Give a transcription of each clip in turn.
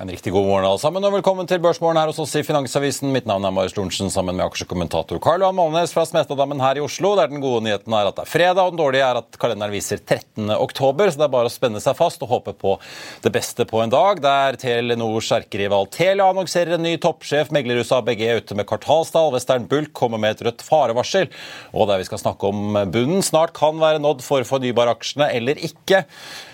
En riktig god morgen alle sammen, og velkommen til Børsmorgen her hos oss i Finansavisen. Mitt navn er Marius Lorentzen sammen med aksjekommentator Karl Johan Målnes fra Smestadammen her i Oslo. Der den gode nyheten er at det er fredag, og den dårlige er at kalenderen viser 13. oktober, så det er bare å spenne seg fast og håpe på det beste på en dag, der Telenors erkerival Telia annonserer en ny toppsjef, meglerhuset ABG er ute med kvartalstall, Western Bulk kommer med et rødt farevarsel, og der vi skal snakke om bunnen snart kan være nådd for fornybaraksjene eller ikke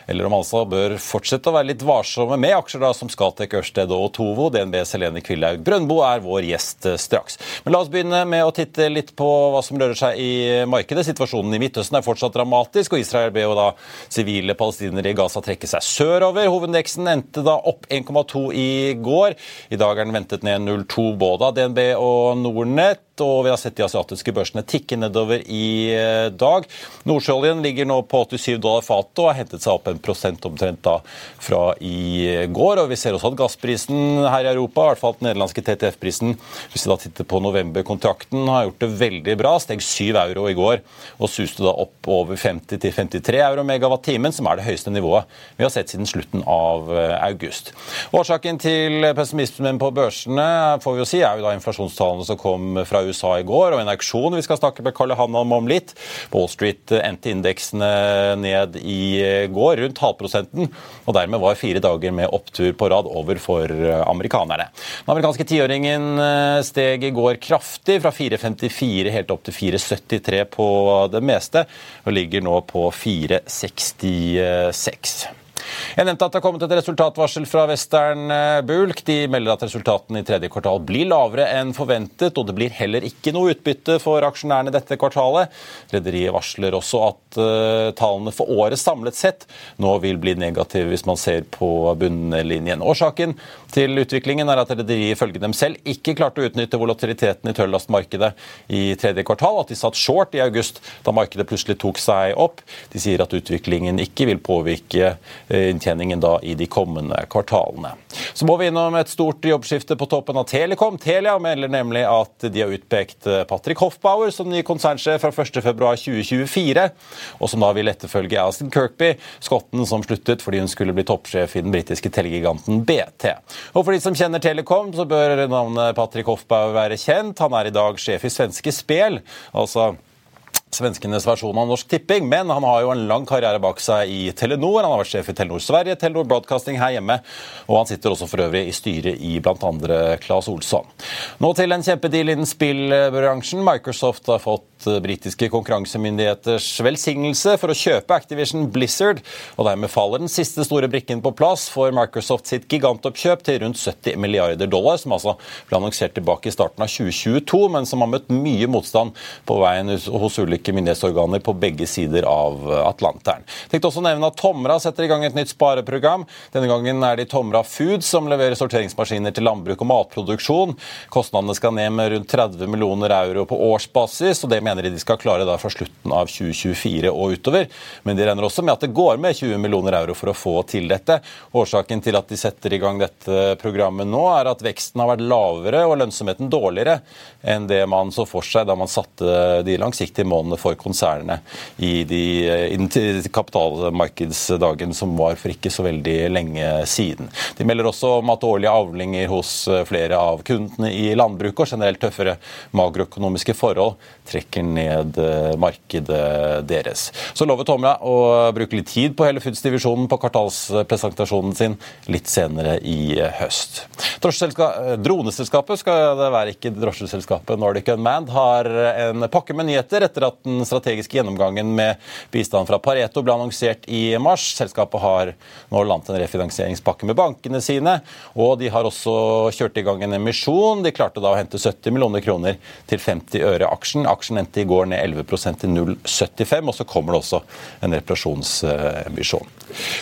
eller om altså bør fortsette å være litt varsomme med aksjer da, som Scatec, Ørsted og Tovo. DNBs Helene Kvilhaug Brøndbo er vår gjest eh, straks. Men la oss begynne med å titte litt på hva som rører seg i markedet. Situasjonen i Midtøsten er fortsatt dramatisk, og Israel ber jo da sivile palestinere i Gaza trekke seg sørover. Hovedindeksen endte da opp 1,2 i går. I dag er den ventet ned 0,2 både av DNB og Nordnett og vi har sett de asiatiske børsene tikke nedover i eh, dag. Nordsjøoljen ligger nå på 87 dollar fatet og har hentet seg opp en prosent omtrent da fra i går. og Vi ser også at gassprisen her i Europa, i hvert fall den nederlandske TTF-prisen, hvis vi da titter på novemberkontrakten, har gjort det veldig bra. Steg 7 euro i går og suste da opp over 50 53 euro megawatt-timen, som er det høyeste nivået vi har sett siden slutten av eh, august. Årsaken til pessimismen på børsene får vi jo si, er jo da inflasjonstallene som kom fra USA i går, og en auksjon vi skal snakke med Karl Johan om litt. Wall Street endte indeksene ned i går, rundt halvprosenten, og dermed var fire dager med opptur på rad over for amerikanerne. Den amerikanske tiåringen eh, steg i går kraftig, fra 4,54 helt opp til 4,73 på det meste, og ligger nå på 4,66. Jeg nevnte at det har kommet et resultatvarsel fra Western eh, Bulk. De melder at resultatene i tredje kvartal blir lavere enn forventet, og det blir heller ikke noe utbytte for aksjonærene dette kvartalet. Rederiet varsler også at uh, tallene for året samlet sett nå vil bli negative hvis man ser på bunnlinjen. Årsaken til utviklingen er at rederiet ifølge dem selv ikke klarte å utnytte volatiliteten i tørrlastmarkedet i tredje kvartal, at de satt short i august da markedet plutselig tok seg opp. De sier at utviklingen ikke vil påvirke uh, inntjeningen da i de kommende kvartalene. Så må vi innom et stort jobbskifte på toppen av Telekom. Telia melder nemlig at de har utpekt Patrick Hoffbauer som ny konsernsjef fra 1.2.2024, og som da vil etterfølge Alison Kirkby, skotten som sluttet fordi hun skulle bli toppsjef i den britiske telegiganten BT. Og For de som kjenner Telekom, så bør navnet Patrick Hoffbauer være kjent. Han er i dag sjef i Svenske Spel. altså svenskenes versjon av Norsk Tipping, men han har jo en lang karriere bak seg i Telenor. Han har vært sjef i Telenor Sverige, Telenor Broadcasting her hjemme, og han sitter også for øvrig i styret i bl.a. Claes Olsson. Nå til en kjempedeal innen spillbransjen. Microsoft har fått britiske konkurransemyndigheters velsignelse for å kjøpe Activision Blizzard, og dermed faller den siste store brikken på plass for Microsoft sitt gigantoppkjøp til rundt 70 milliarder dollar, som altså ble annonsert tilbake i starten av 2022, men som har møtt mye motstand på veien hos ulike ulike myndighetsorganer på begge sider av Atlanteren. Tenkte også nevne at Tomra setter i gang et nytt spareprogram. Denne gangen er det Tomra Food som leverer sorteringsmaskiner til landbruk og matproduksjon. Kostnadene skal ned med rundt 30 millioner euro på årsbasis, og det mener de de skal klare da fra slutten av 2024 og utover. Men de regner også med at det går med 20 millioner euro for å få til dette. Årsaken til at de setter i gang dette programmet nå, er at veksten har vært lavere og lønnsomheten dårligere enn det man så for seg da man satte de langsiktige målene kostnadene for konsernene i, de, i den kapitalmarkedsdagen som var for ikke så veldig lenge siden. De melder også om at årlige avlinger hos flere av kundene i landbruket og generelt tøffere makroøkonomiske forhold trekker ned markedet deres. Så lover Tomra å bruke litt tid på hele Foods-divisjonen på kvartalspresentasjonen sin litt senere i høst. Droneselskapet skal det være, ikke drosjeselskapet Nordic Unmanned, har en pakke med nyheter etter at den strategiske gjennomgangen med bistand fra Pareto ble annonsert i mars. Selskapet har nå landet en refinansieringspakke med bankene sine, og de har også kjørt i gang en emisjon. De klarte da å hente 70 millioner kroner til 50 øre aksjen. Aksjen endte i går ned 11% til 0,75, og så kommer det også en reparasjonsemisjon.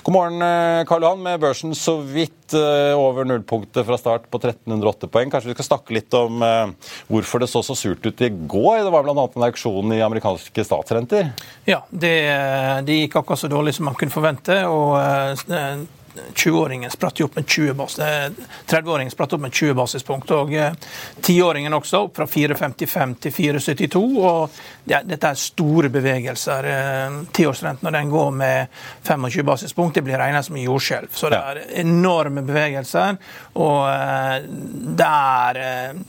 God morgen, Karl Johan. Med børsen så vidt eh, over nullpunktet fra start på 1308 poeng. Kanskje vi skal snakke litt om eh, hvorfor det så så surt ut i går? Det var bl.a. en auksjon i amerikanske statsrenter? Ja, det, det, gikk akkurat så dårlig som man kunne forvente. og 20-åringen spratt opp med 20 bas, 30-åringen spratt opp med 20 basispunkt. Og 10-åringen eh, også opp fra 4,55 til 4,72. og det, Dette er store bevegelser. Eh, tiårsrenten når den går med 25 basispunkt, det blir regnet som jordskjelv. Så det er enorme bevegelser. Og eh, der,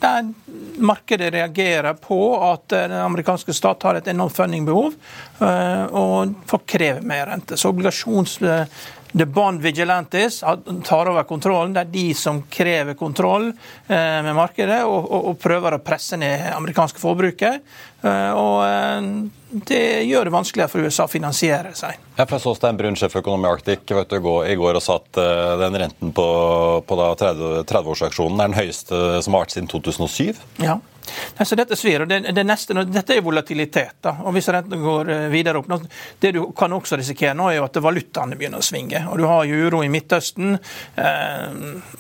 der markedet reagerer på at den amerikanske stat har et enormt fundingbehov, og får kreve mer rente. Så obligasjons The Bond Vigilantes tar over kontrollen. Det er de som krever kontroll eh, med markedet og, og, og prøver å presse ned amerikanske forbruket. Eh, og eh, det gjør det vanskeligere for USA å finansiere seg. Jeg så Stein Brun, sjeføkonom i Arctic, vet du, i går og sa at den renten på, på 30-årsauksjonen 30 er den høyeste som har vært siden 2007. Ja. Nei, så Dette svir, og det, det neste, dette er volatilitet. da, og Hvis renten går eh, videre opp Det du kan også risikere nå, er jo at valutaene begynner å svinge. og Du har jo uro i Midtøsten. Eh,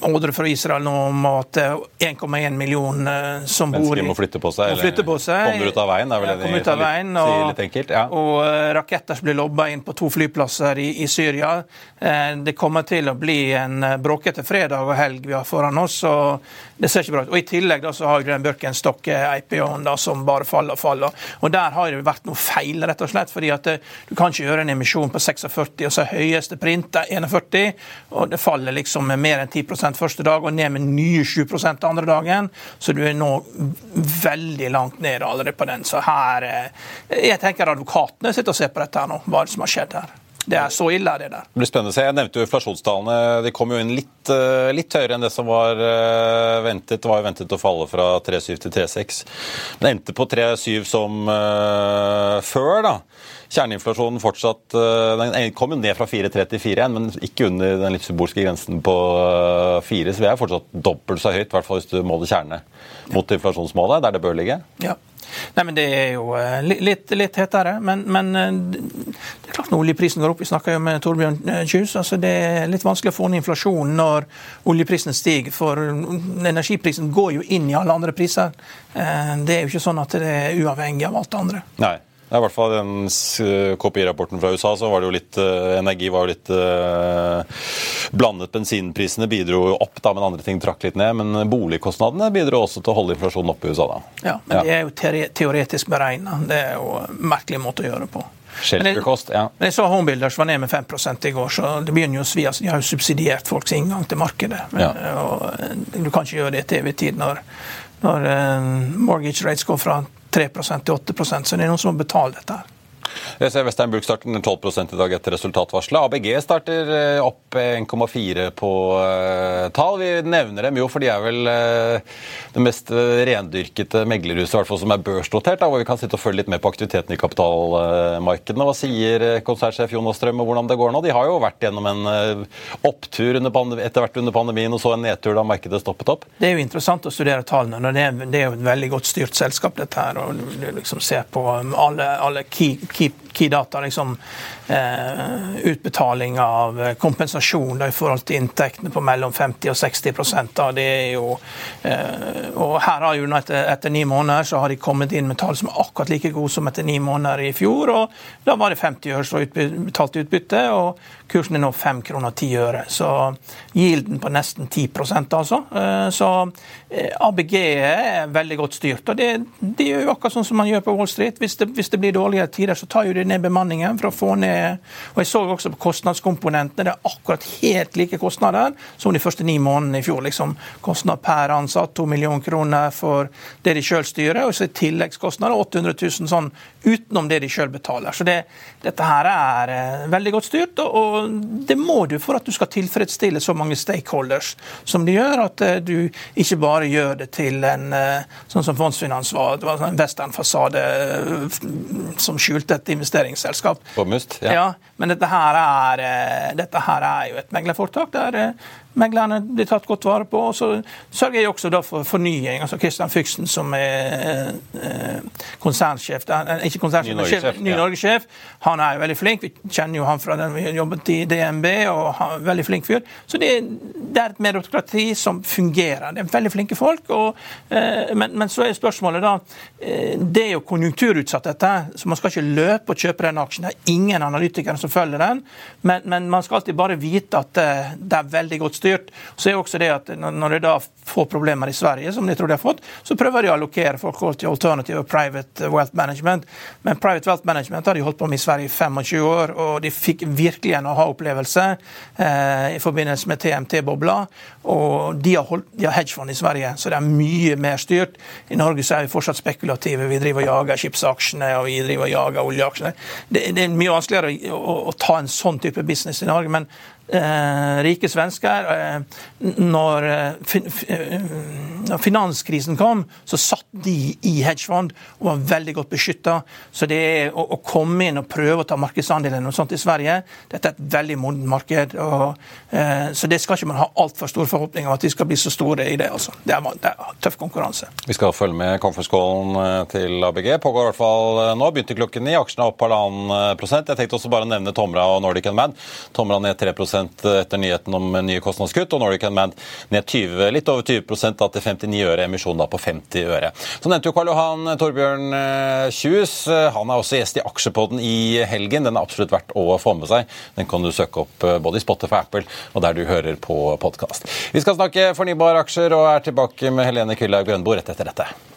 ordre fra Israel nå om at 1,1 eh, million eh, som bor i må flytte på seg? Må flytte på seg. Kommer ut av veien, er vel det de av veien, og, sier litt enkelt? Ja. Og raketter blir lobba inn på to flyplasser i, i Syria. Eh, det kommer til å bli en bråkete fredag og helg vi har foran oss. og Det ser ikke bra ut. Og I tillegg da så har Grønn Børkenstock IPO-en da, som bare faller og faller. Og Der har det vært noe feil, rett og slett. fordi at eh, Du kan ikke gjøre en emisjon på 46, og så høyeste print er 41. og Det faller liksom med mer enn 10% første dag, og ned med nye 7 andre dagen. Så du er nå veldig langt ned allerede på den. Så her eh, Jeg tenker advokatene sitter og ser på dette her nå, hva som har skjedd her. Det er så ille, det der. Det blir spennende å se. Jeg nevnte jo inflasjonstallene. De kom jo inn litt, eh, litt høyere enn det som var eh, ventet. Det var jo ventet å falle fra 3,7 til 3,6. Men endte på 3,7 som uh, før, da. Kjerneinflasjonen fortsatt Den kom jo ned fra 4,3 til 4,1, men ikke under den litt symbolske grensen på 4. Så vi er fortsatt dobbelt så høyt, i hvert fall hvis du måler kjerne mot inflasjonsmålet, der det bør ligge. Ja. Nei, men Det er jo eh, litt, litt hetere. Men, men, eh, det er klart når oljeprisen går opp Vi snakka med Torbjørn eh, Kjus. altså Det er litt vanskelig å få ned inflasjonen når oljeprisen stiger. For energiprisen går jo inn i alle andre priser. Det er jo ikke sånn at det er uavhengig av alt det andre. Nei. Ja, I hvert fall den KPI-rapporten fra USA så var det jo litt Energi var jo litt uh, blandet. Bensinprisene bidro opp, da, men andre ting trakk litt ned. Men boligkostnadene bidro også til å holde inflasjonen oppe i USA. da. Ja, men ja. det er jo teoretisk beregna. Det er jo en merkelig måte å gjøre på. Shelterkost, ja. Men jeg så Homebuilders var ned med 5 i går, så det begynner jo å svi. Altså, de har jo subsidiert folks inngang til markedet. Men, ja. og, du kan ikke gjøre det til evig tid når, når uh, mortgage rates går fra 3% til 8% så det er noen som må betale dette. her. Jeg ser Western Bulk starter 12 i dag etter resultatvarselet. ABG starter eh, opp 1,4 på uh, tall. Vi nevner dem jo, for de er vel uh, det mest rendyrkede meglerhuset i hvert fall som er børsnotert, hvor vi kan sitte og følge litt med på aktiviteten i kapitalmarkedene. Hva sier konsernsjef Jonas Strøm og hvordan det går nå? De har jo vært gjennom en opptur etter hvert under pandemien og så en nedtur da markedet stoppet opp. Det er jo interessant å studere tallene. Det er, det er jo et veldig godt styrt selskap, dette her. og liksom ser på um, alle, alle key, key key, key data. liksom eh, Utbetaling av kompensasjon da, i forhold til inntektene på mellom 50 og 60 da, det er jo eh, og her har jo etter, etter, ni måneder så har de kommet inn med tall som er akkurat like gode som etter ni måneder i fjor. og Da var det 50 øre som betalt utbytte, og kursen er nå 5 kroner 10 øre. Så gilden på nesten 10 altså. Eh, så eh, ABG er veldig godt styrt. og det, det er jo akkurat sånn som man gjør på Wall Street. Hvis det, hvis det blir dårligere tider, så tar jo de ned bemanningen for å få ned og Jeg så også på kostnadskomponentene. Det er akkurat helt like kostnader som de første ni månedene i fjor. liksom Kostnad per ansatt, to millioner kroner for det de sjøl styrer, og så tilleggskostnader 800 000 sånn utenom det de sjøl betaler. Så det, dette her er eh, veldig godt styrt, og det må du for at du skal tilfredsstille så mange stakeholders som de gjør, at eh, du ikke bare gjør det til en eh, sånn som Fondsfinans var, det var en westernfasade som skjulte et investeringsselskap. På Must, ja. ja. Men dette her er, dette her er jo et meglerforetak der meglerne blir tatt godt vare på. Og så sørger jeg også for fornying. altså Kristian Fyksen, som er eh, konsernsjef, ikke konsernsjef, ny Norge-sjef, ja. han er jo veldig flink. Vi kjenner jo han fra den vi jobbet i DNB, og han er en veldig flink fyr. Så det, det er et meritokrati som fungerer. Det er veldig flinke folk. Og, eh, men, men, så er spørsmålet da eh, Det er jo konjunkturutsatt, dette. Så man skal ikke løpe og kjøpe den aksjen. Det er ingen analytikere som følger den, men, men man skal alltid bare vite at det, det er veldig godt styrt styrt. Så er også det at Når de da får problemer i Sverige, som de tror de har fått, så prøver de å allokere folk til alternative private wealth management. Men private wealth management har de holdt på med i Sverige i 25 år, og de fikk virkelig en aha-opplevelse eh, i forbindelse med TMT-bobla. Og de har, holdt, de har hedgefond i Sverige, så det er mye mer styrt. I Norge så er vi fortsatt spekulative. Vi driver og jager skipsaksjene, og vi driver og jager oljeaksjene. Det, det er mye vanskeligere å, å, å ta en sånn type business i Norge. men eh, rike svensker. Eh, når, eh, eh, finanskrisen kom, så satt de i hedgefond og var veldig godt beskytta. Så det er å, å, komme inn og prøve å ta markedsandelen og sånt i Sverige, dette er et veldig modent marked. Og, eh, så det skal ikke man ha altfor stor forhåpning om at de skal bli så store i det. Altså. Det, er, det er tøff konkurranse. Vi skal følge med conference til ABG. Pågår i hvert fall nå. Begynte klokken ni. Aksjene er opp halvannen prosent. Jeg tenkte også bare å nevne Tomra og Nordic Man. Tomra ned 3 etter nyheten om nye kostnadskutt, og Nordic Unmanned ned 20, litt over 20 da, til 59 øre, emisjon da på 50 øre. Så nevnte jo Karl Johan Torbjørn eh, Kjus. Han er også gjest i Aksjepodden i helgen. Den er absolutt verdt å få med seg. Den kan du søke opp eh, både i Spotify Apple og der du hører på podkast. Vi skal snakke fornybare aksjer og er tilbake med Helene Kyllaug Grønbo rett etter dette.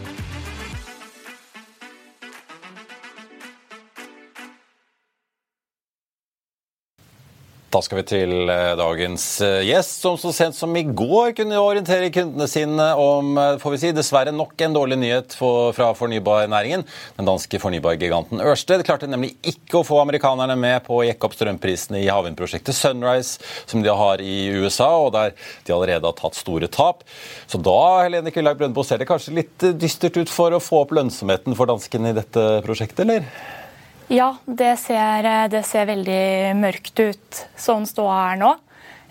Da skal vi til eh, dagens eh, gjest, som så sent som i går kunne orientere kundene sine om eh, får vi si, dessverre nok en dårlig nyhet for, fra fornybarnæringen. Den danske fornybargiganten Ørsted klarte nemlig ikke å få amerikanerne med på å jekke opp strømprisene i havvindprosjektet Sunrise, som de har i USA, og der de allerede har tatt store tap. Så da Helene Kvillag Brøndbo, ser det kanskje litt dystert ut for å få opp lønnsomheten for danskene i dette prosjektet, eller? Ja, det ser, det ser veldig mørkt ut sånn ståa er nå.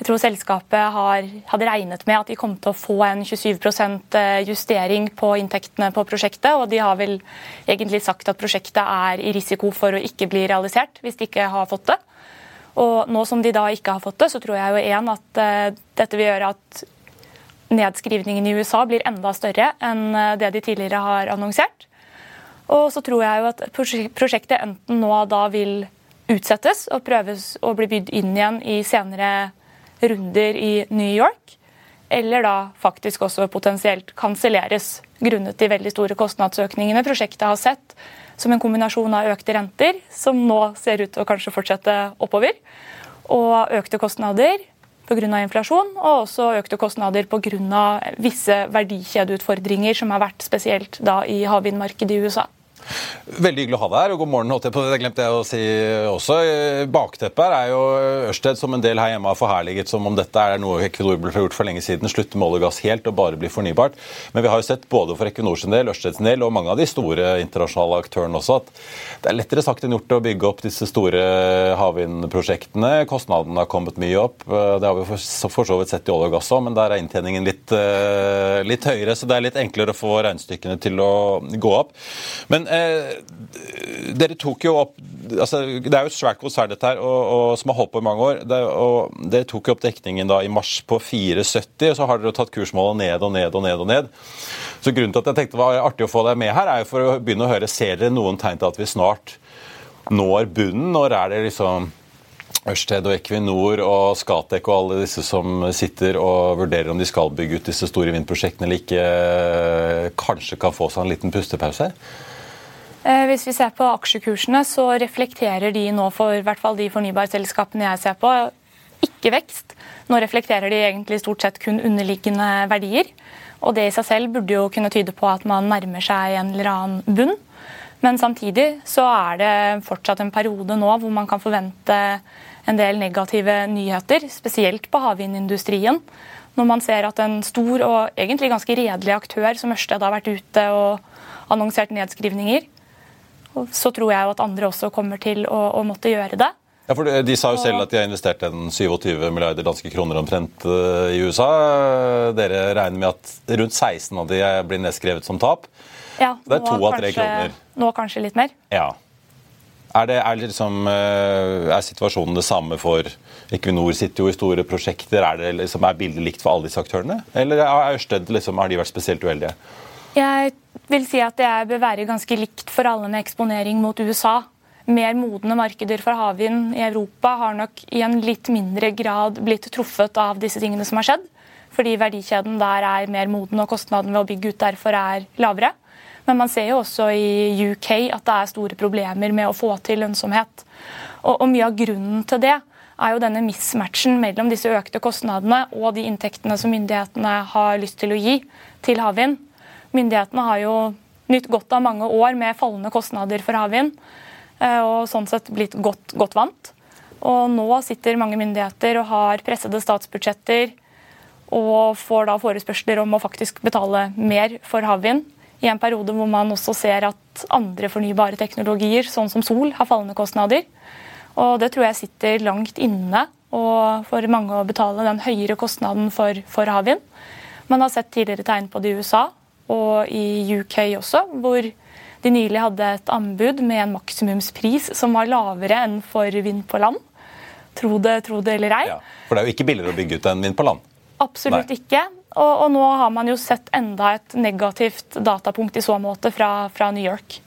Jeg tror selskapet har, hadde regnet med at de kom til å få en 27 eh, justering på inntektene på prosjektet, og de har vel egentlig sagt at prosjektet er i risiko for å ikke bli realisert hvis de ikke har fått det. Og nå som de da ikke har fått det, så tror jeg jo en at uh, dette vil gjøre at nedskrivningen i USA blir enda større enn eh, det de tidligere har annonsert. Og så tror jeg jo at prosjektet enten nå da vil utsettes og prøves å bli bydd inn igjen i senere runder i New York, eller da faktisk også potensielt kanselleres grunnet de veldig store kostnadsøkningene prosjektet har sett, som en kombinasjon av økte renter, som nå ser ut til å kanskje fortsette oppover, og økte kostnader pga. inflasjon, og også økte kostnader pga. visse verdikjedeutfordringer som har vært spesielt da i havvindmarkedet i USA. Veldig hyggelig å ha deg her, og god morgen. Det glemte jeg å si også. Bakteppet her er jo Ørsted, som en del her hjemme har forherliget som om dette er noe Equinor ble gjort for lenge siden. Slutte med olje og gass helt og bare bli fornybart. Men vi har jo sett både for Equinors del, Ørsteds del og mange av de store internasjonale aktørene også at det er lettere sagt enn gjort å bygge opp disse store havvindprosjektene. Kostnadene har kommet mye opp. Det har vi for så vidt sett i olje og gass òg, men der er inntjeningen litt, eh, litt høyere. Så det er litt enklere å få regnestykkene til å gå opp. Men eh, dere tok jo opp altså, Det er jo et svært konsern dette her, og, og, som har holdt på i mange år. Det, og Dere tok jo opp dekningen da i mars på 4,70, og så har dere tatt kursmålet ned og ned og ned. og ned. Så Grunnen til at jeg tenkte det var artig å få deg med her, er jo for å begynne å høre Ser dere noen tegn til at vi snart når bunnen? Når er det liksom Ørsted og Equinor og Skatek og alle disse som sitter og vurderer om de skal bygge ut disse store vindprosjektene eller ikke, kanskje kan få seg en liten pustepause? Eh, hvis vi ser på aksjekursene, så reflekterer de nå for i hvert fall de fornybarselskapene jeg ser på, ikke vekst. Nå reflekterer de egentlig stort sett kun underliggende verdier. Og det i seg selv burde jo kunne tyde på at man nærmer seg en eller annen bunn. Men samtidig så er det fortsatt en periode nå hvor man kan forvente en del negative nyheter, spesielt på havvindindustrien. Når man ser at en stor og egentlig ganske redelig aktør som Ørsted har vært ute og annonsert nedskrivninger, så tror jeg jo at andre også kommer til å, å måtte gjøre det. Ja, for De sa jo selv at de har investert en 27 milliarder danske kroner omtrent eh, i USA. Dere regner med at rundt 16 av de blir nedskrevet som tap? Ja, det er to av tre kroner. Nå kanskje litt mer. Ja. Er, det, er, liksom, eh, er, situasjonen det samme for Equinor sitter jo i store prosjekter. Er, det liksom, er bildet likt for alle disse aktørene? Eller er Ørsted liksom, har de vært spesielt uheldige? Jeg vil si at det bør være ganske likt for alle med eksponering mot USA. Mer modne markeder for havvind i Europa har nok i en litt mindre grad blitt truffet av disse tingene som har skjedd. Fordi verdikjeden der er mer moden og kostnaden ved å bygge ut derfor er lavere. Men man ser jo også i UK at det er store problemer med å få til lønnsomhet. Og, mye av grunnen til det er jo denne mismatchen mellom disse økte kostnadene og de inntektene som myndighetene har lyst til å gi til havvind. Myndighetene har jo nytt godt av mange år med fallende kostnader for havvind, eh, og sånn sett blitt godt, godt vant. Og nå sitter mange myndigheter og har pressede statsbudsjetter og får da forespørsler om å faktisk betale mer for havvind. I en periode hvor man også ser at andre fornybare teknologier, sånn som sol, har fallende kostnader. Og det tror jeg sitter langt inne og for mange å betale den høyere kostnaden for, for havvind. Man har sett tidligere tegn på det i USA, og i UK også, hvor de nylig hadde et anbud med en maksimumspris som var lavere enn for vind på land. Tro det, tro det eller ei. Ja, for det er jo ikke billigere å bygge ut enn vind på land? Absolutt Nei. ikke. Og, og, nå har man jo sett enda et negativt datapunkt i så måte fra, fra New York.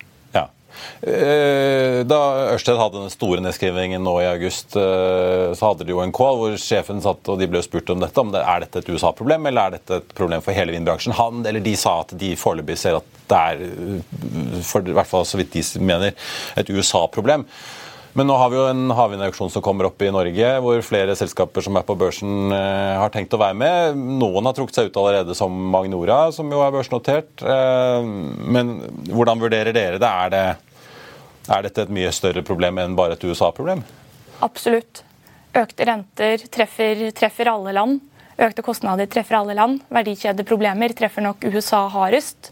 Eh, da Ørsted hadde den store nedskrivingen nå i august, eh, så hadde de jo en call hvor sjefen satt og de ble spurt om dette. om det, Er dette et USA-problem eller er dette et problem for hele vindbransjen? Han eller de sa at de foreløpig ser at det er, for i hvert fall så vidt de mener, et USA-problem. Men nå har vi jo en havvindauksjon som kommer opp i Norge, hvor flere selskaper som er på børsen, eh, har tenkt å være med. Noen har trukket seg ut allerede, som Magnora, som jo er børsnotert. Eh, men hvordan vurderer dere det? Er, det? er dette et mye større problem enn bare et USA-problem? Absolutt. Økte renter treffer, treffer alle land. Økte kostnader treffer alle land. Verdikjedeproblemer treffer nok USA hardest.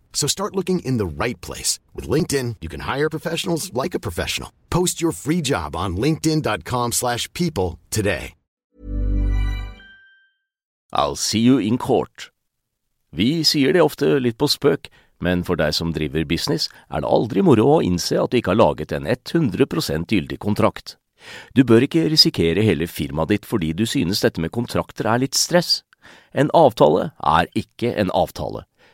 So start looking in the right place. With LinkedIn, you can hire professionals like a professional. Post your free job on linkedin.com slash people today. I'll see you in court. Vi sier det ofte litt på spøk, men for deg som driver business, er det aldri moro å innse at du ikke har laget en 100 gyldig kontrakt. Du bør ikke risikere hele firmaet ditt fordi du synes dette med kontrakter er litt stress. En avtale er ikke en avtale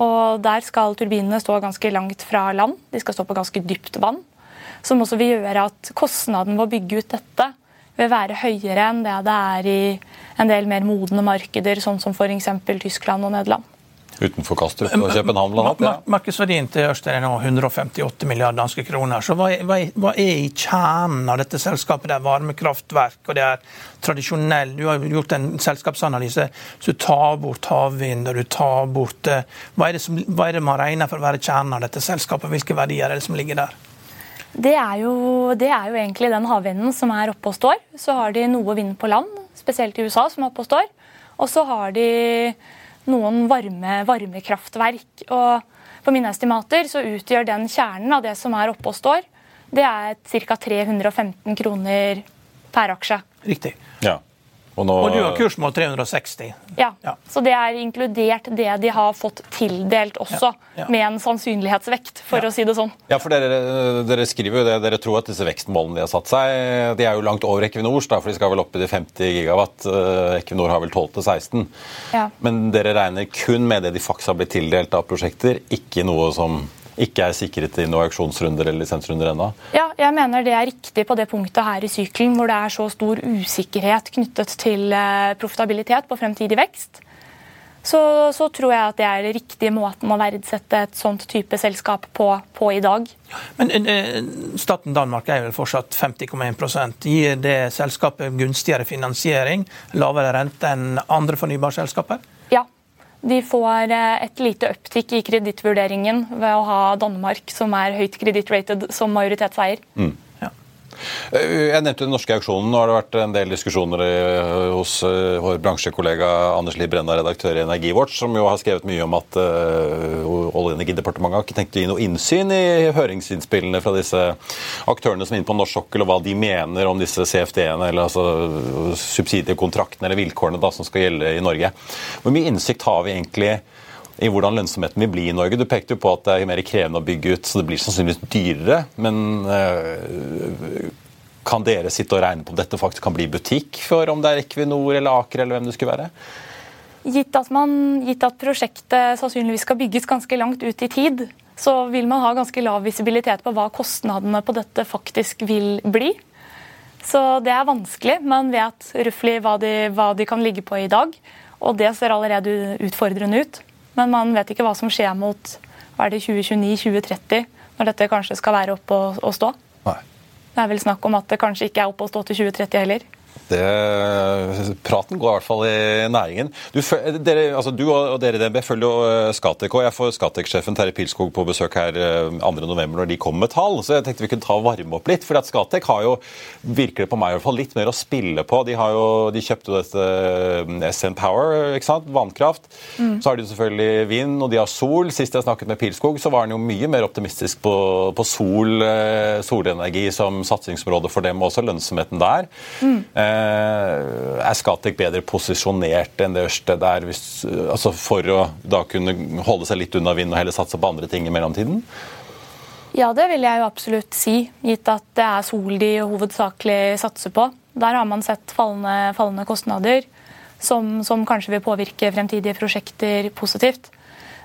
Og der skal turbinene stå ganske langt fra land. De skal stå på ganske dypt vann. Som også vil gjøre at kostnaden ved å bygge ut dette vil være høyere enn det det er i en del mer modne markeder, sånn som f.eks. Tyskland og Nederland. Utenfor Kastrup og København annet? Ja. Markedsverdien til Ørsted er nå 158 milliarder danske kroner. Så hva er, hva, er, hva er, i kjernen av dette selskapet? Det er varmekraftverk, og det er tradisjonell Du har gjort en selskapsanalyse. Så du tar bort havvind, og du tar bort eh, hva er, som, hva er, det man regner for å være kjernen av dette selskapet? Hvilke verdier er det som ligger der? Det er, jo, det er jo egentlig den havvinden som er oppe og står. Så har de noe vind på land, spesielt i USA, som er oppe og står. Og så har de noen varme, varmekraftverk. Og på mine estimater så utgjør den kjernen av det som er oppe og står, det er ca. 315 kroner per aksje. Riktig. Ja. Og, nå... og, du har kursmål 360. Ja. ja. Så det er inkludert det de har fått tildelt også, ja. Ja. med en sannsynlighetsvekt, for å si det sånn. Ja, for dere, dere, skriver jo det, dere tror at disse vekstmålene de har satt seg, de er jo langt over Equinors, da, for de skal vel opp i de 50 gigawatt. Eh, Equinor har vel 12-16. Men dere regner kun med det de faktisk har blitt tildelt av prosjekter, ikke noe som ikke er sikret i noen auksjonsrunder eller lisensrunder ennå? Ja, jeg mener det er riktig på det punktet her i sykelen hvor det er så stor usikkerhet knyttet til eh, profitabilitet på fremtidig vekst. Så, så, tror jeg at det er den riktige måten å verdsette et sånt type selskap på, på i dag. Men eh, Staten Danmark er jo fortsatt 50,1% Gir det selskapet gunstigere finansiering, lavere rente enn andre fornybarselskaper? De får eh, et lite uptick i kredittvurderingen ved å ha Danmark, som er høyt kredittrated, som majoritetseier. Mm. Eh, jeg nevnte den norske auksjonen. Nå har det vært en del diskusjoner hos eh, vår bransjekollega Anders Liv Brenna, redaktør i Energiwatch, som jo har skrevet mye om at Olje- og energidepartementet har ikke tenkt å gi noe innsyn i høringsinnspillene fra disse aktørene som er inne på norsk sokkel, og hva de mener om disse CFD-ene, eller altså subsidiekontraktene eller vilkårene da, som skal gjelde i Norge. Hvor mye innsikt har vi egentlig i hvordan lønnsomheten vil bli i Norge. Du pekte jo på at det er mer krevende å bygge ut, så det blir sannsynligvis dyrere. Men øh, kan dere sitte og regne på om dette faktisk kan bli butikk for om det er Equinor eller Aker eller hvem det skulle være? Gitt at, man, gitt at prosjektet sannsynligvis skal bygges ganske langt ut i tid, så vil man ha ganske lav visibilitet på hva kostnadene på dette faktisk vil bli. Så det er vanskelig. Man vet røftlig hva, hva, de kan ligge på i dag, og det ser allerede utfordrende ut. Men man vet ikke hva som skjer mot 2029-2030, når dette kanskje skal være oppe og, og stå. Nei. Det er vel snakk om at det kanskje ikke er oppe og stå til 2030 heller. Det, praten går i hvert fall i næringen. Du, dere, altså du og dere i DNB følger jo eh, Skatek, og jeg får Skatek-sjefen Terje Pilskog på besøk her 2.11. Eh, når de kommer med tall, så jeg tenkte vi kunne ta og varme opp litt. for at Skatek har jo, virker det på meg i hvert fall, litt mer å spille på. De, har jo, de kjøpte jo dette eh, SN Power, ikke sant? vannkraft. Mm. Så har de selvfølgelig vind, og de har sol. Sist jeg snakket med Pilskog, så var han jo mye mer optimistisk på, på sol, solenergi som satsingsområde for dem, og også lønnsomheten der. Mm. Eh, er Skatek bedre posisjonert enn det Ørsted er hvis, altså for å da kunne holde seg litt unna vind og heller satse på andre ting i mellomtiden? Ja, det vil jeg jo absolutt si, gitt at det er sol de hovedsakelig satser på. Der har man sett fallende, fallende kostnader, som, som kanskje vil påvirke fremtidige prosjekter positivt.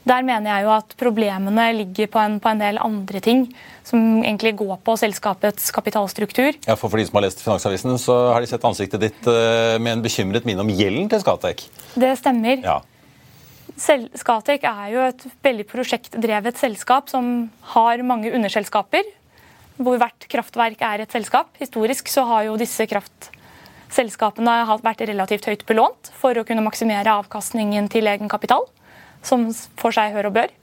Der mener jeg jo at problemene ligger på en, på en, del andre ting, som egentlig går på selskapets kapitalstruktur. Ja, for, for de som har lest Finansavisen, så har de sett ansiktet ditt uh, med en bekymret mine om gjelden til Skatek. Det stemmer. Ja. Skatek er jo et veldig prosjektdrevet selskap som har mange underselskaper. hvor hvert kraftverk er et selskap. Historisk så har jo disse kraftselskapene vært relativt høyt belånt for å kunne maksimere avkastningen til egen kapital, som for seg hør og bør.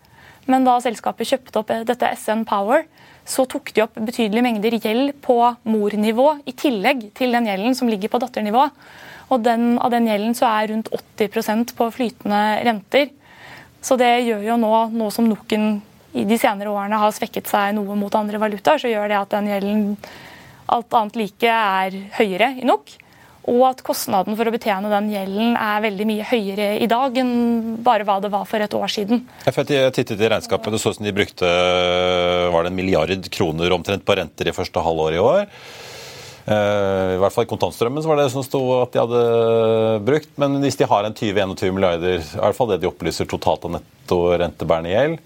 Men da selskapet kjøpte opp dette SN Power, så tok de opp betydelige mengder gjeld på mornivå i tillegg til den gjelden som ligger på datternivå. Og den, av den gjelden så er rundt 80% på flytende renter. Så det gjør jo nå, nå som Noken i de senere årene har svekket seg noe mot andre valutaer, så gjør det at den gjelden alt annet like er høyere i NOK. Og at kostnaden for å betjene den gjelden er veldig mye høyere i dag enn bare hva det var for et år siden. Jeg tittet i regnskapet, det så ut som de brukte var det en milliard kroner omtrent på renter i første halvår i år. Eh, I hvert fall i kontantstrømmen så var det det som sto at de hadde brukt. Men hvis de har en 20-21 milliarder, i hvert fall det de opplyser totalt av netto rentebærende gjeld,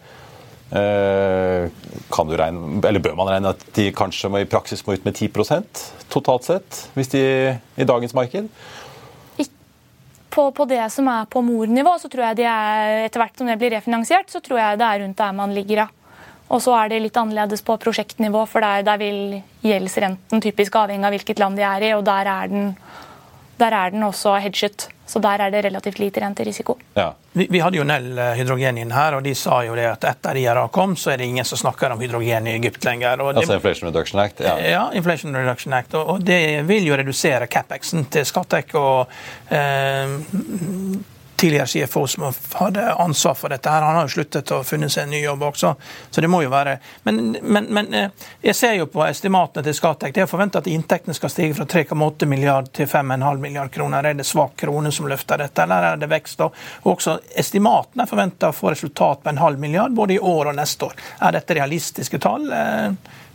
kan du regne, eller Bør man regne at de kanskje må, i praksis må ut med 10% totalt sett, hvis de i dagens marked? På, på, det som er på mornivå, så tror jeg de er, etter hvert som det blir refinansiert, så tror jeg det er rundt der man ligger. Og så er det litt annerledes på prosjektnivå, for der, der vil gjeldsrenten typisk avhenge av hvilket land de er i, og der er den, der er den også hedget. Så der er det relativt lite renterisiko. Ja. Vi, vi, hadde jo Nell eh, Hydrogen inn her, og de sa jo det at etter IRA kom, så er det ingen som snakker om hydrogen i Egypt lenger. Og altså Inflation Reduction Act? Ja, ja Inflation Reduction Act. Og, og det vil jo redusere CapExen til Skatec. og eh, tidligere CFO som hadde ansvar for dette. her, Han har jo sluttet og funnet seg en ny jobb også, så det må jo være Men, men, men eh, jeg ser jo på estimatene til Skatek. Det er forventa at inntektene skal stige fra 3,8 milliard til 5,5 milliard kroner. Er det svak krone som løfter dette, eller er det vekst? Og også estimatene er forventa å få resultat på en halv milliard både i år og neste år. Er dette realistiske tall? Eh,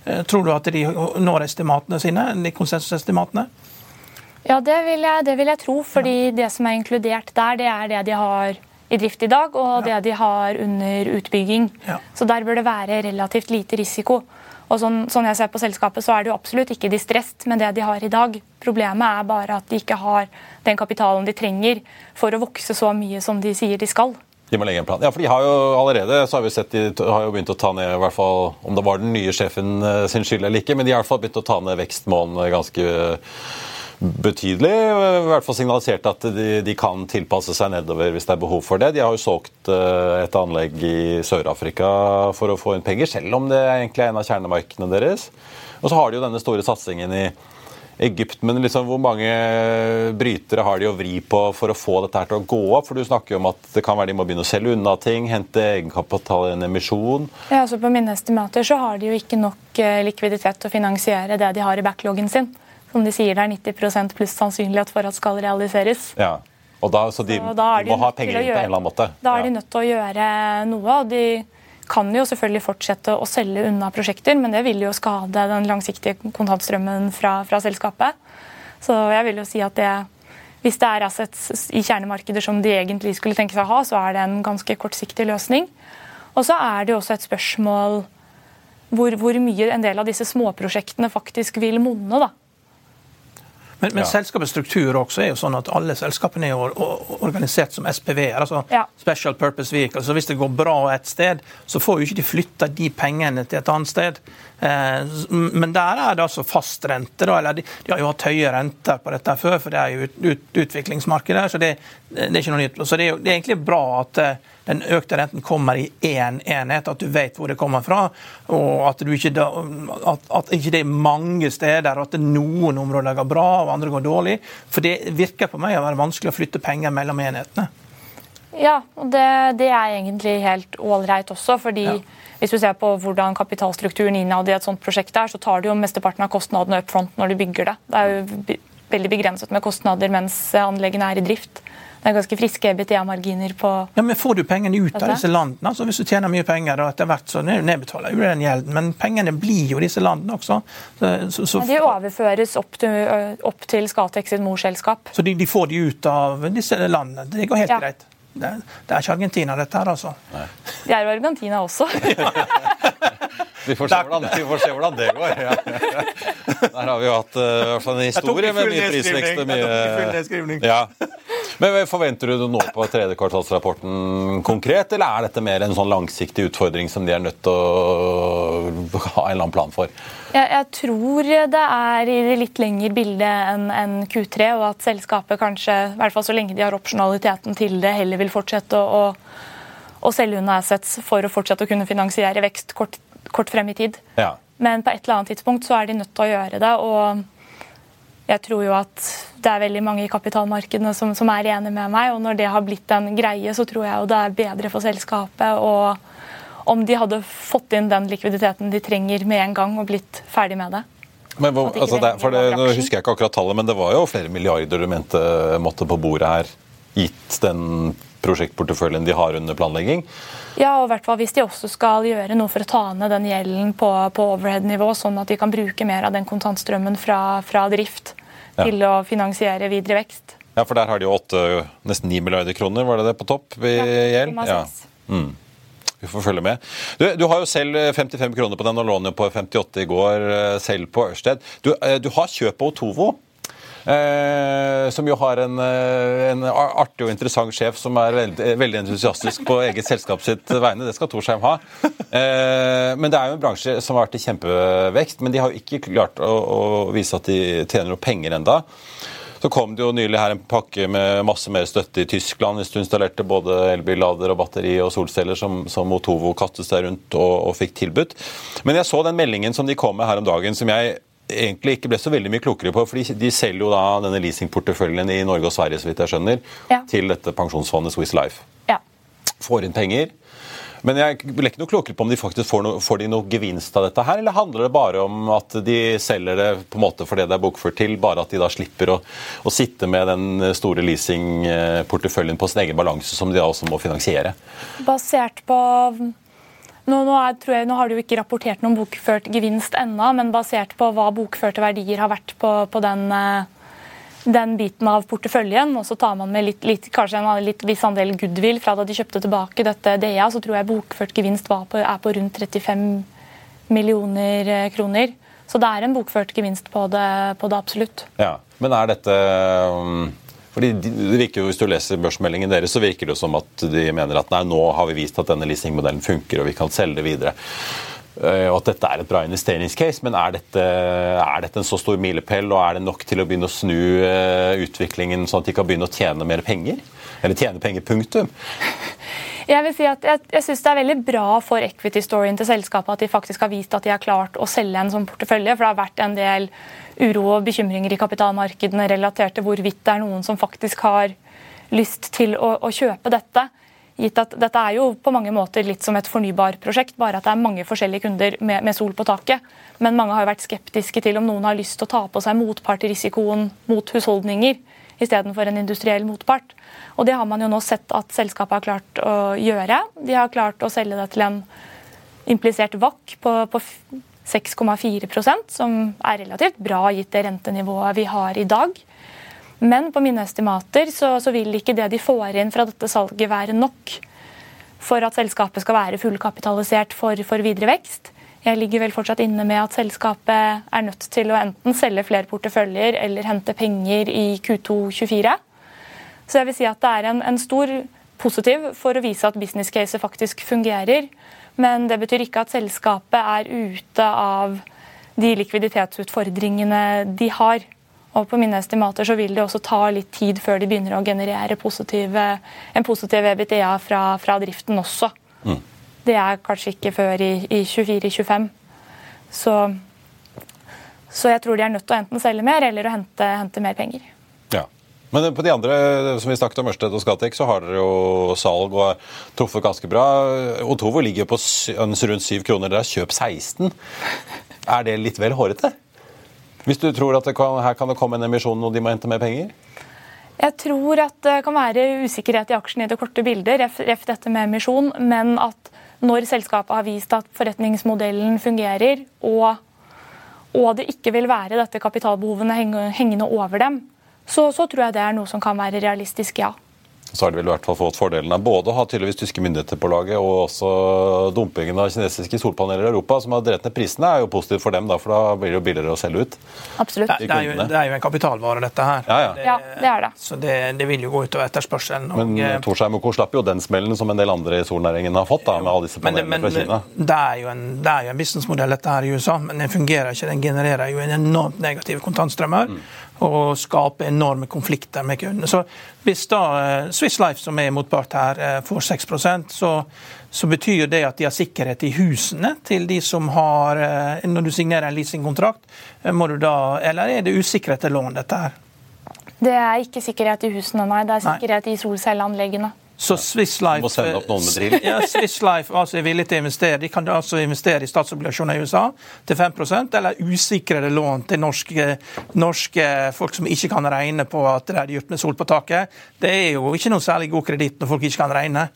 eh, tror du at de når estimatene sine, de konsensusestimatene? Ja, det vil, jeg, det vil jeg tro. fordi ja. det som er inkludert der, det er det de har i drift i dag, og ja. det de har under utbygging. Ja. Så der bør det være relativt lite risiko. Og sånn, sånn, jeg ser på selskapet, så er det jo absolutt ikke distresst med det de har i dag. Problemet er bare at de ikke har den kapitalen de trenger for å vokse så mye som de sier de skal. De må legge en plan. Ja, for de har jo allerede så har vi sett de har jo begynt å ta ned i hvert fall, Om det var den nye sjefen eh, sin skyld eller ikke, men de har i hvert fall begynt å ta ned vekstmålene ganske betydelig. I hvert fall signalisert at de, de, kan tilpasse seg nedover hvis det er behov for det. De har jo solgt eh, et anlegg i Sør-Afrika for å få inn penger, selv om det egentlig er en av kjernemarkedene deres. Og så har de jo denne store satsingen i Egypt, men liksom, hvor mange brytere har de å vri på for å få dette her til å gå opp? For Du snakker jo om at det kan være de må begynne å selge unna ting, hente egenkapital i en emisjon. Ja, altså På mine estimater så har de jo ikke nok eh, likviditet til å finansiere det de har i backloggen sin som de sier det er 90% pluss sannsynlighet for at skal realiseres. Ja. Og da, så de, så da de må ha penger inn på en eller annen måte? Da er de nødt til å gjøre noe. og de kan jo selvfølgelig fortsette å selge unna prosjekter, men det vil jo skade den langsiktige kontantstrømmen fra, fra selskapet. Så jeg vil jo si at det, hvis det er assets i kjernemarkeder som de egentlig skulle tenke seg å ha, så er det en ganske kortsiktig løsning. Og så er det jo også et spørsmål hvor, hvor mye en del av disse småprosjektene faktisk vil monne. da. Men, men ja. selskapets struktur også er jo sånn at alle selskapene er organisert som SPV-er. altså ja. Special Purpose Vehicle. Så hvis det går bra et sted, så får jo ikke de flytta de pengene til et annet sted. Eh, men der er det altså fastrente. eller de, de, har jo hatt høye renter på dette før, for det er jo ut, ut, utviklingsmarkedet. Så det, det, er ikke noe nytt. Så det er, det er egentlig bra at eh, den økte renten kommer i én enhet, at du vet hvor det kommer fra. Og at, ikke, at, at ikke det er mange steder, og at noen områder går bra og andre går dårlig. For det virker på meg å være vanskelig å flytte penger mellom enhetene. Ja, og det, det er egentlig helt ålreit også. fordi ja. Hvis du ser på hvordan kapitalstrukturen innad i et sånt prosjekt er, så tar du jo mesteparten av kostnadene up front når du bygger det. Det er jo veldig begrenset med kostnader mens anleggene er i drift. Det er ganske friske EBITDA-marginer på Ja, Men får du pengene ut av disse landene? Altså Hvis du tjener mye penger, og etter hvert så nedbetaler du den gjelden, men pengene blir jo disse landene også. Så, så, så... De overføres opp til, opp til Skatex sitt morselskap. Så de, de, får de ut av disse landene? Det går helt ja. greit? Det, det, er ikke Argentina, dette her, altså? Nei. Det er jo Argentina også. Vi får se hvordan, vi får se hvordan det går. Ja. Der har vi jo hatt uh, hvert fall en historie med mye prisvekst og mye ja. Men Forventer du noe på tredjekvartalsrapporten konkret, eller er dette mer en sånn langsiktig utfordring som de er nødt til å ha en eller annen plan for? Jeg, jeg tror det er i det litt lengre bildet enn en Q3, og at selskapet kanskje, i hvert fall så lenge de har opsjonaliteten til det, heller vil fortsette å, å, å selge unna assets for å fortsette å kunne finansiere vekst kort, kort frem i tid. Ja. Men på et eller annet tidspunkt så er de nødt til å gjøre det. og jeg tror jo at det er veldig mange i kapitalmarkedene som, som er enig med meg. Og når det har blitt en greie, så tror jeg jo det er bedre for selskapet. Og om de hadde fått inn den likviditeten de trenger med en gang og blitt ferdig med det. Men hvor, altså det, for det, Nå husker jeg ikke akkurat tallet, men det var jo flere milliarder du mente måtte på bordet her, gitt den prosjektporteføljen de har under planlegging? Ja, og hvert fall hvis de også skal gjøre noe for å ta ned den gjelden på, på overhead-nivå, sånn at de kan bruke mer av den kontantstrømmen fra, fra drift ja. til å finansiere videre vekst. Ja, for der har de jo åtte, nesten 9 milliarder kroner, var det det på topp i gjeld? Ja. Mm. Vi får følge med. Du, du, har jo selv 55 kroner på den og låner på 58 i går, eh, selv på Ørsted. Du, eh, du har kjøp på Otovo. Eh, som jo har en, eh, en, artig og interessant sjef som er veldig, veldig entusiastisk på eget selskap sitt vegne. Det skal Torsheim ha. Eh, men det er jo en bransje som har vært i kjempevekst. Men de har jo ikke klart å, å vise at de tjener noe penger enda. Så kom det jo nylig her en pakke med masse mer støtte i Tyskland hvis du installerte både elbillader og batteri og solceller som, som Otovo kastet seg rundt og, og fikk tilbudt. Men jeg så den meldingen som de kom med her om dagen, som jeg egentlig ikke ble så veldig mye klokere på. for De selger jo da denne leasingporteføljen i Norge og Sverige så vidt jeg skjønner, ja. til dette pensjonsfondet Swiss Life. Ja. Får inn penger. Men jeg ble ikke noe klokere på om de faktisk får, noe, får de noe gevinst av dette her, eller handler det bare om at de selger det på en måte fordi det er bokført til, bare at de da slipper å, å sitte med den store leasingporteføljen på sin egen balanse, som de da også må finansiere? Basert på nå, nå, er, jeg, nå, har du ikke rapportert noen bokført gevinst ennå, men basert på hva bokførte verdier har vært på, på den, eh, den, biten av porteføljen, og så tar man med litt, litt, kanskje en litt viss andel goodwill fra da de kjøpte tilbake dette DEA, så tror jeg bokført gevinst på, er på rundt 35 millioner eh, kroner. Så det er en bokført gevinst på det, på det absolutt. Ja, Men er dette um fordi det virker jo, Hvis du leser børsmeldingen deres, så virker det jo som at de mener at nei, nå har vi vist at denne leasingmodellen funker, og vi kan selge det videre. Eh, og at dette er et bra investeringscase, men er dette, er dette en så stor milepæl, og er det nok til å begynne å snu eh, utviklingen sånn at de kan begynne å tjene mer penger? Eller tjene penger, punktum? Jeg vil si at jeg, jeg synes Det er veldig bra for equity-storyen til selskapet at de faktisk har vist at de har klart å selge en sånn portefølje. For det har vært en del uro og bekymringer i kapitalmarkedene relatert til hvorvidt det er noen som faktisk har lyst til å, å kjøpe dette. Gitt at Dette er jo på mange måter litt som et fornybarprosjekt, bare at det er mange forskjellige kunder med, med, sol på taket. Men mange har jo vært skeptiske til om noen har lyst til å ta på seg motpartrisikoen mot husholdninger istedenfor en industriell motpart. Og Det har man jo nå sett at selskapet har klart å gjøre. De har klart å selge det til en implisert VAK på, på 6,4% som er relativt bra gitt det rentenivået vi har i dag. Men på mine estimater så, så, vil ikke det de får inn fra dette salget være nok for at selskapet skal være fullkapitalisert for, for videre vekst. Jeg ligger vel fortsatt inne med at selskapet er nødt til å enten selge flere porteføljer eller hente penger i Q2-24. Så jeg vil si at det er en, en stor positiv for å vise at business case faktisk fungerer. Men det betyr ikke at selskapet er ute av de likviditetsutfordringene de har. Og på mine estimater så vil det også ta litt tid før de begynner å generere positive, en positiv EBITDA fra, fra driften også. Mm. Det er kanskje ikke før i, i 24-25. Så, så jeg tror de er nødt til å enten selge mer eller å hente, hente mer penger. Men på de andre som vi snakket om, Ørsted og Skatek, så har dere jo salg og truffet ganske bra. Otovo ligger på rundt 7 kroner. Dere har kjøpt 16. Er det litt vel hårete? Hvis du tror at kan, her kan det komme en emisjon og de må hente mer penger? Jeg tror at det kan være usikkerhet i aksjen i det korte bildet, ref, ref dette med emisjon, men at når selskapet har vist at forretningsmodellen fungerer, og, og det ikke vil være dette kapitalbehovene hengende over dem, så, så, tror jeg det er noe som kan være realistisk, ja. Så har de vel i hvert fall fått fordelen av både å ha tydeligvis tyske myndigheter på laget, og også dumpingen av kinesiske solpaneler i Europa, som har drevet ned prisene, er jo positivt for dem, da, for da blir det jo billigere å selge ut. Absolutt. Det, det, er jo, det, er jo, en kapitalvare, dette her. Ja, ja. Det, ja, det er det. Så det, det, vil jo gå utover etterspørselen. Men Torsheim og Co. slapp jo den smellen som en del andre i solnæringen har fått, da, med alle disse panelene fra Kina. Det er, jo en, det er jo en businessmodell, dette her i USA, men den fungerer ikke. Den genererer jo en enormt negative kontantstrømmer. Mm og skape enorme konflikter med kundene. Så Hvis da eh, Swiss Life, som er motpart her, eh, får 6% så, så betyr det at de har sikkerhet i husene til de som har eh, Når du signerer en leasingkontrakt, må du da Eller er det usikkerhet til lån, dette her? Det er ikke sikkerhet i husene, nei. Det er sikkerhet nei. i solcelleanleggene. Så Swiss Life, drill. ja, Swiss Life altså er villig til å investere. De kan altså investere i statsobligasjoner i USA til 5% eller usikrede lån til norske, norske, folk som ikke kan regne på at det er gjort med sol på taket. Det er jo ikke noe særlig god kreditt når folk ikke kan regne.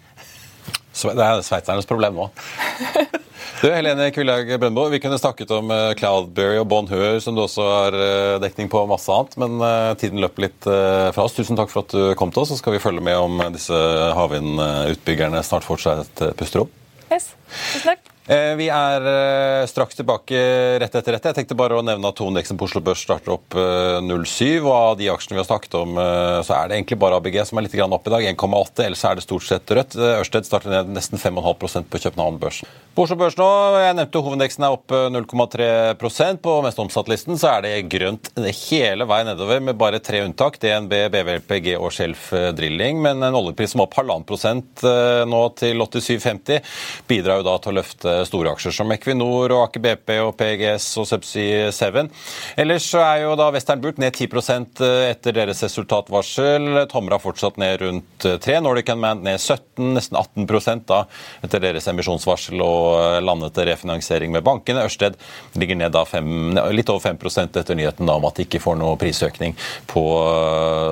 Så det er sveitsernes problem nå. Du, Helene Kvillag Brøndbo, vi kunne snakket om uh, Cloudberry og Bonheur, som du også har uh, dekning på, og masse annet, men uh, tiden løper litt fra oss. Tusen takk for at du kom til oss, så skal vi følge med om disse havvindutbyggerne snart fortsatt puster opp. Yes, tusen takk. Eh, vi er eh, straks tilbake rett etter dette. Jeg tenkte bare å nevne at hovedindeksen på Oslo Børs starter opp 0,7. Eh, og Av de aksjene vi har snakket om, så er det egentlig bare ABG som er litt opp i dag. 1,8. Ellers er det stort sett rødt. Ørsted starter ned nesten 5,5% på København Børs. På Oslo Børs nå, jeg nevnte hovedindeksen er opp 0,3% På mest omsatt-listen så er det grønt hele veien nedover, med bare tre unntak. DNB, BVLPG og Shelf Drilling. Men en oljepris som er opp halvannen prosent nå til 87,50 bidrar jo da til å løfte store aksjer som Equinor og Aker BP og PGS og Subsea 7. Ellers er jo da Western Bulk ned 10 eh, etter deres resultatvarsel. Tomra fortsatt ned rundt 3. Eh, Nordic Unmanned ned 17, nesten 18 da etter deres emisjonsvarsel og landete landet refinansiering med bankene. Ørsted ligger ned da 5, litt over 5% etter nyheten da om at de ikke får noe prisøkning på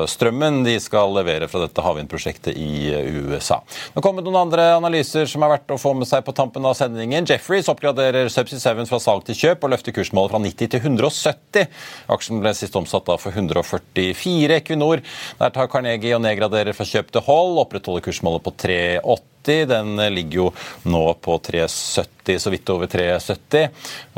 strømmen de skal levere fra dette havvindprosjektet i USA. Nå kommer noen andre analyser som er verdt å få med seg på tampen av sendingen sendingen. Jeffreys oppgraderer Subsea Seven fra salg til kjøp og løfter kursmålet fra 90 til 170. Aksjen ble sist omsatt da for 144. Equinor der tar Carnegie og nedgraderer fra kjøp til hold, opprettholder kursmålet på 3,8. Den ligger jo nå på 370, så vidt over 370.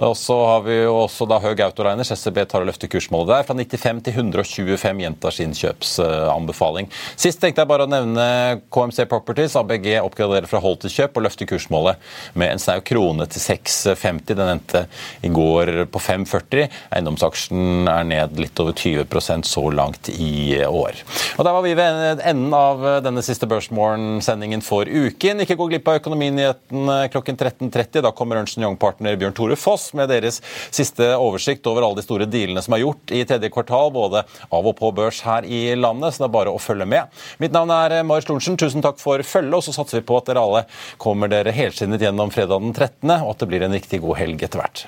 Og så har vi jo også da Høg Autoliner, SEB tar og løfter kursmålet der. Fra 95 til 125 gjentar sin kjøpsanbefaling. Sist tenkte jeg bare å nevne KMC Properties. ABG oppgraderer fra hold til kjøp og løfter kursmålet med en snau krone til 6,50. Den endte i går på 5,40. Eiendomsaksjen er ned litt over 20% så langt i år. Og Der var vi ved enden av denne siste Børsmorgen-sendingen for uken uken. Ikke gå glipp av Økonominyhetene klokken 13.30. Da kommer Ernst Young-partner Bjørn Tore Foss med deres siste oversikt over alle de store dealene som er gjort i tredje kvartal, både av og på børs her i landet. Så det er bare å følge med. Mitt navn er Marius Lorentzen. Tusen takk for følget. Og så satser vi på at dere alle kommer dere helskinnet gjennom fredag den 13., og at det blir en riktig god helg etter hvert.